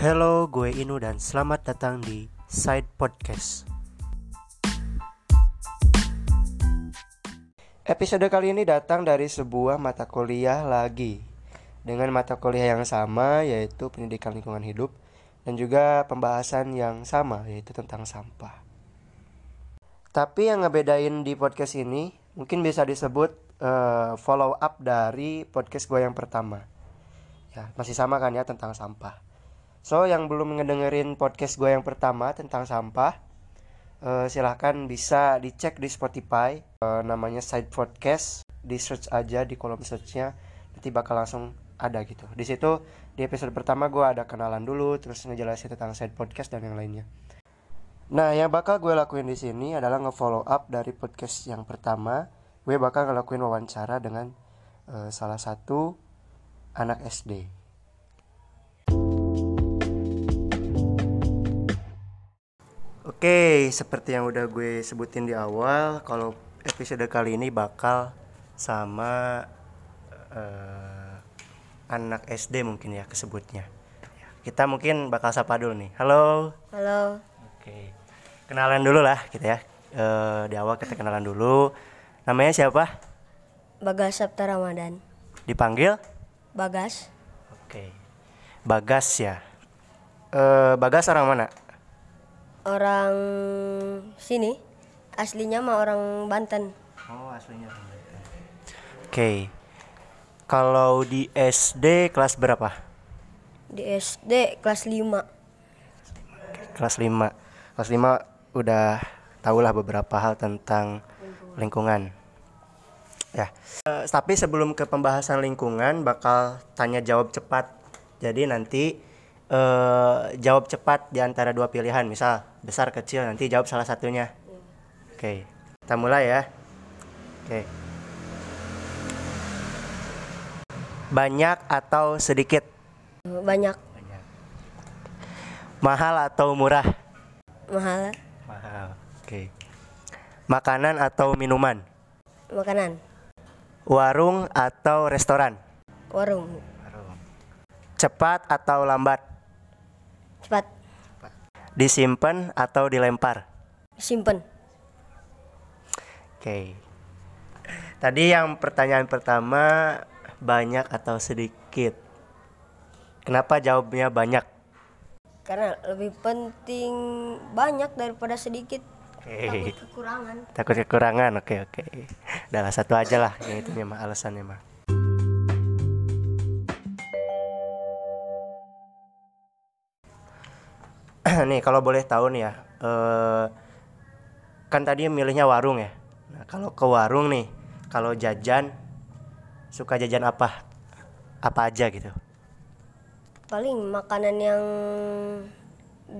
Halo, gue Inu dan selamat datang di Side Podcast. Episode kali ini datang dari sebuah mata kuliah lagi dengan mata kuliah yang sama yaitu pendidikan lingkungan hidup dan juga pembahasan yang sama yaitu tentang sampah. Tapi yang ngebedain di podcast ini mungkin bisa disebut uh, follow up dari podcast gue yang pertama. Ya, masih sama kan ya tentang sampah. So yang belum ngedengerin podcast gue yang pertama tentang sampah uh, Silahkan bisa dicek di Spotify uh, Namanya Side Podcast. Di search aja di kolom searchnya Nanti bakal langsung ada gitu. Di situ di episode pertama gue ada kenalan dulu Terus ngejelasin tentang Side Podcast dan yang lainnya. Nah yang bakal gue lakuin di sini adalah nge-follow up dari podcast yang pertama. Gue bakal ngelakuin wawancara dengan uh, salah satu anak SD Oke, seperti yang udah gue sebutin di awal, kalau episode kali ini bakal sama uh, anak SD mungkin ya kesebutnya. Kita mungkin bakal sapa dulu nih. Halo. Halo. Oke, kenalan dulu lah kita ya. Uh, di awal kita kenalan dulu. Namanya siapa? Bagas Sabta Ramadan. Dipanggil? Bagas. Oke. Bagas ya. Uh, Bagas orang mana? Orang sini aslinya mah orang Banten. Oh aslinya orang Banten. Oke. Okay. kalau di SD kelas berapa? Di SD kelas 5 kelas 5 kelas 5 udah tahulah beberapa hal tentang lingkungan, ya. Uh, tapi sebelum ke pembahasan lingkungan bakal tanya jawab cepat. Jadi nanti uh, jawab cepat di antara dua pilihan. Misal besar kecil nanti jawab salah satunya. Oke okay. kita mulai ya. Oke. Okay. banyak atau sedikit? Banyak. Banyak mahal atau murah? Mahal. Mahal. Oke. Okay. makanan atau minuman? Makanan. Warung atau restoran? Warung. Cepat atau lambat Cepat. Disimpan atau dilempar? Simpen. Oke. Okay. Tadi yang pertanyaan pertama banyak atau sedikit? Kenapa jawabnya banyak? Karena lebih penting banyak daripada sedikit. Okay. Takut kekurangan. Takut kekurangan. Oke, okay, oke. Okay. Udah satu aja lah yang itu mah alasannya mah. Nih kalau boleh tahu nih ya uh, kan tadi milihnya warung ya? Nah kalau ke warung nih kalau jajan suka jajan apa? Apa aja gitu? Paling makanan yang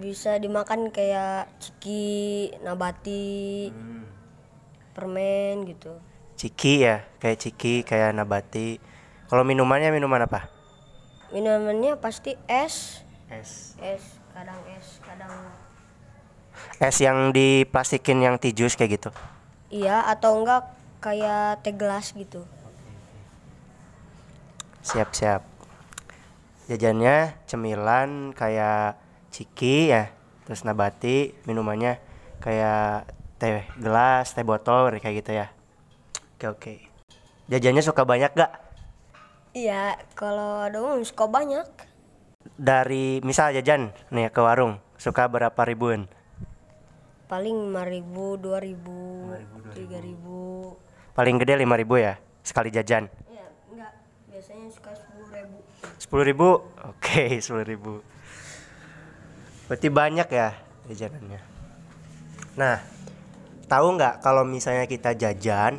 bisa dimakan kayak ciki nabati hmm. permen gitu. Ciki ya? Kayak ciki kayak nabati. Kalau minumannya minuman apa? Minumannya pasti es. Es. Es kadang es kadang es yang diplastikin yang tijus kayak gitu? Iya atau enggak kayak teh gelas gitu. Siap siap. Jajannya cemilan kayak ciki ya terus nabati minumannya kayak teh gelas teh botol kayak gitu ya. Oke oke. Jajannya suka banyak gak? Iya kalau ada suka banyak dari misal jajan nih ke warung suka berapa ribuan? Paling lima ribu dua ribu tiga ribu. paling gede lima ribu ya sekali jajan? Ya enggak. Biasanya suka sepuluh ribu. Sepuluh ribu? Oke sepuluh ribu. Berarti banyak ya jajanannya. Nah tahu nggak kalau misalnya kita jajan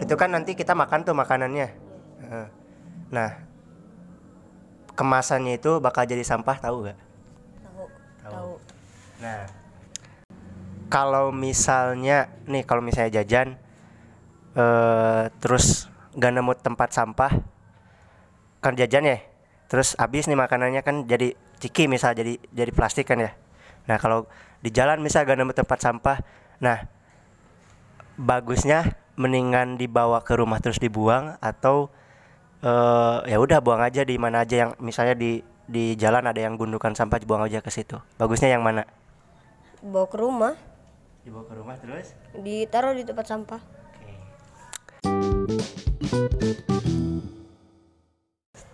itu kan nanti kita makan tuh makanannya. Nah kemasannya itu bakal jadi sampah tahu gak? Tahu. Tahu. Nah, kalau misalnya nih kalau misalnya jajan uh, terus gak nemu tempat sampah kan jajan ya terus habis nih makanannya kan jadi ciki misal jadi jadi plastik kan ya nah kalau di jalan misal gak nemu tempat sampah nah bagusnya mendingan dibawa ke rumah terus dibuang atau uh, ya udah buang aja di mana aja yang misalnya di di jalan ada yang gundukan sampah dibuang aja ke situ. Bagusnya yang mana? Bawa ke rumah. Dibawa ke rumah terus? Ditaruh di tempat sampah.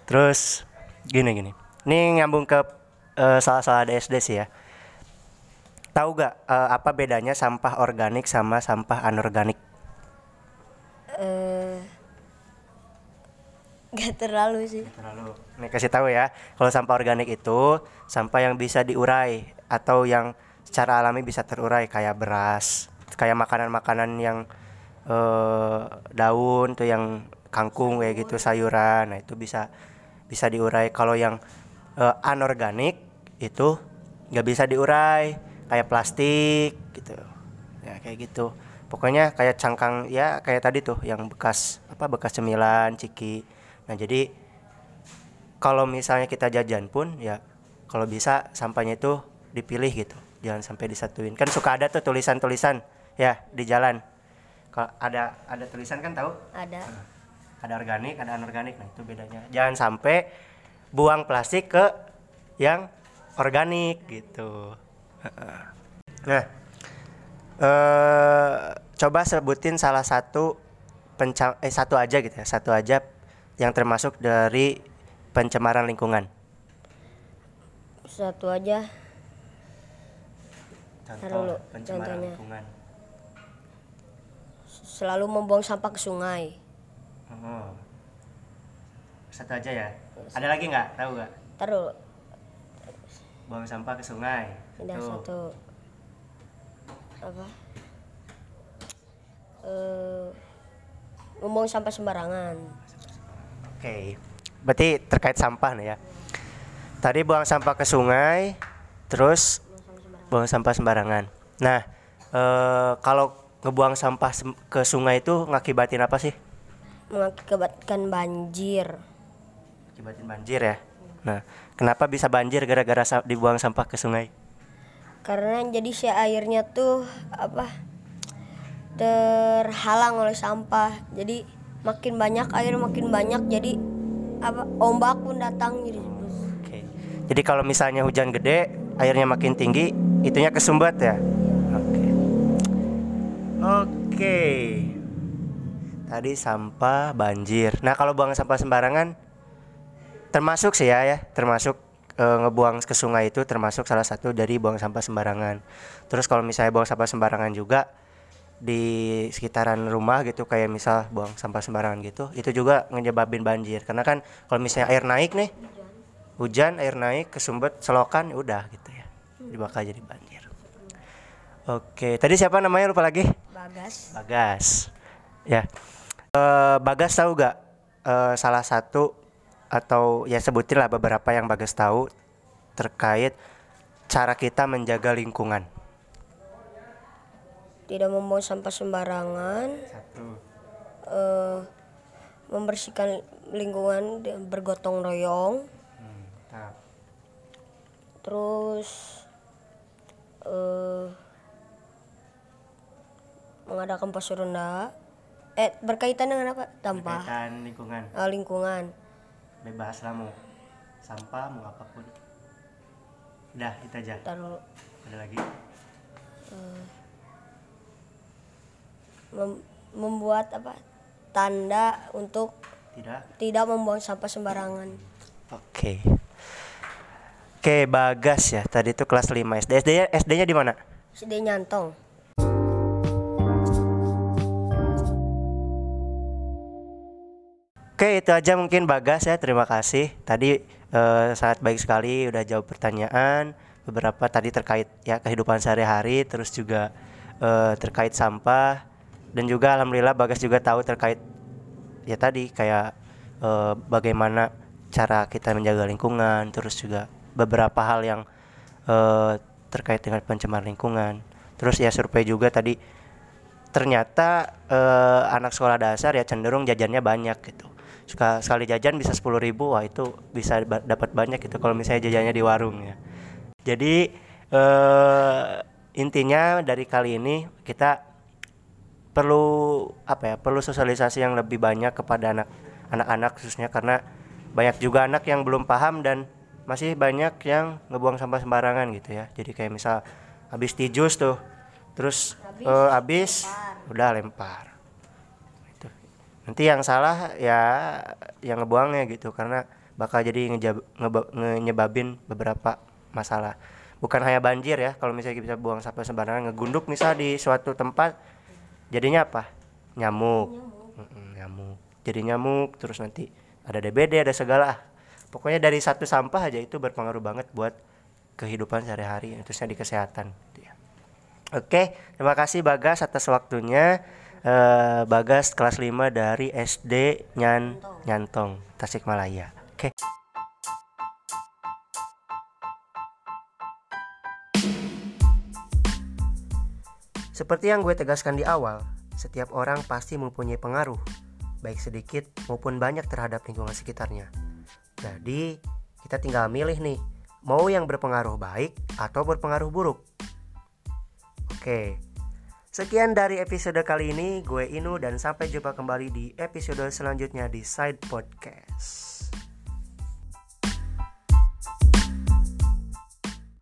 Terus gini gini. Ini nyambung ke eh, salah-salah ada SD sih ya. Tahu gak eh, apa bedanya sampah organik sama sampah anorganik gak terlalu sih. Terlalu. Nih kasih tahu ya kalau sampah organik itu sampah yang bisa diurai atau yang secara alami bisa terurai kayak beras kayak makanan-makanan yang eh, daun tuh yang kangkung kayak gitu sayuran nah itu bisa bisa diurai. Kalau yang eh, anorganik itu nggak bisa diurai kayak plastik gitu. Ya kayak gitu. Pokoknya kayak cangkang ya kayak tadi tuh yang bekas apa bekas cemilan ciki nah jadi kalau misalnya kita jajan pun ya kalau bisa sampahnya itu dipilih gitu. Jangan sampai disatuin. Kan suka ada tuh tulisan-tulisan ya di jalan. Kalau ada ada tulisan kan tahu? Ada. Ada organik ada anorganik. Nah itu bedanya. Jangan sampai buang plastik ke yang organik gitu. Nah eh coba sebutin salah satu pencam eh satu aja gitu ya satu aja yang termasuk dari pencemaran lingkungan? Satu aja. Contoh pencemaran contohnya. lingkungan. Selalu membuang sampah ke sungai. Oh. satu aja ya? Ada lagi nggak? Tahu nggak? Taruh buang sampah ke sungai. Ada Tuh. satu. Apa? Eh membuang sampah sembarangan Oke, berarti terkait sampah nih ya. Tadi buang sampah ke sungai, terus buang sampah sembarangan. Nah, eh, kalau ngebuang sampah ke sungai itu ngakibatin apa sih? mengakibatkan banjir Akibatin banjir ya. Nah, kenapa bisa banjir gara-gara sa- dibuang sampah ke sungai? karena jadi si airnya tuh apa terhalang oleh sampah jadi makin banyak air makin banyak jadi apa ombak pun datang jadi Oke. Jadi kalau misalnya hujan gede, airnya makin tinggi, itunya kesumbat ya. Oke. Oke. Tadi sampah banjir. Nah, kalau buang sampah sembarangan termasuk sih ya ya, termasuk eh, ngebuang ke sungai itu termasuk salah satu dari buang sampah sembarangan. Terus kalau misalnya buang sampah sembarangan juga di sekitaran rumah gitu kayak misal buang sampah sembarangan gitu, itu juga nyebabin banjir. Karena kan kalau misalnya air naik nih, hujan air naik kesumbat selokan ya udah gitu ya. Bakal jadi banjir. Oke tadi siapa namanya? Lupa lagi? Bagas. Bagas. Ya. Eh, bagas tahu gak eh, salah satu atau ya sebutin lah beberapa yang bagas tahu terkait cara kita menjaga lingkungan tidak membuang sampah sembarangan. Satu. Eh, membersihkan lingkungan bergotong royong. Terus eh, mengadakan pos ronda eh berkaitan dengan apa? Sampah. Berkaitan lingkungan. Eh, lingkungan. Bebas lah mau sampah mau apa pun. Udah itu aja. Taruh ada lagi mem- membuat apa tanda untuk tidak tidak membuang sampah sembarangan Oke. Oke, Bagas ya. Tadi itu kelas 5 SD. SD-nya SD-nya di mana? SD nyantong Oke, itu aja mungkin Bagas ya. Terima kasih. Tadi eh, sangat baik sekali udah jawab pertanyaan. Beberapa tadi terkait ya kehidupan sehari-hari, terus juga eh, terkait sampah dan juga alhamdulillah Bagas juga tahu terkait ya tadi kayak eh, bagaimana cara kita menjaga lingkungan, terus juga beberapa hal yang eh, terkait dengan pencemaran lingkungan. Terus ya survei juga tadi ternyata eh, anak sekolah dasar ya cenderung jajannya banyak gitu. Suka sekali jajan bisa 10.000 ribu, wah itu bisa dapat banyak gitu kalau misalnya jajannya di warung ya. Jadi eh, intinya dari kali ini kita perlu apa ya perlu sosialisasi yang lebih banyak kepada anak anak-anak khususnya karena banyak juga anak yang belum paham dan masih banyak yang ngebuang sampah sembarangan gitu ya. Jadi kayak misal habis di jus tuh terus Habis, eh, habis udah lempar. Itu nanti yang salah ya yang ngebuangnya gitu karena bakal jadi ngejab, ngeba- nge- nyebabin beberapa masalah. Bukan hanya banjir ya kalau misalnya kita buang sampah sembarangan ngegunduk misal di suatu tempat jadinya apa nyamuk nyamuk jadi nyamuk terus nanti ada DBD ada segala pokoknya dari satu sampah aja itu berpengaruh banget buat kehidupan sehari-hari terusnya di kesehatan gitu ya. Oke, terima kasih Bagas atas waktunya. Eh, Bagas kelas 5 dari SD Nyan Nyantong, Tasikmalaya. Oke. Seperti yang gue tegaskan di awal, setiap orang pasti mempunyai pengaruh, baik sedikit maupun banyak terhadap lingkungan sekitarnya. Jadi, kita tinggal milih nih, mau yang berpengaruh baik atau berpengaruh buruk. Oke, sekian dari episode kali ini. Gue Inu dan sampai jumpa kembali di episode selanjutnya di Side Podcast.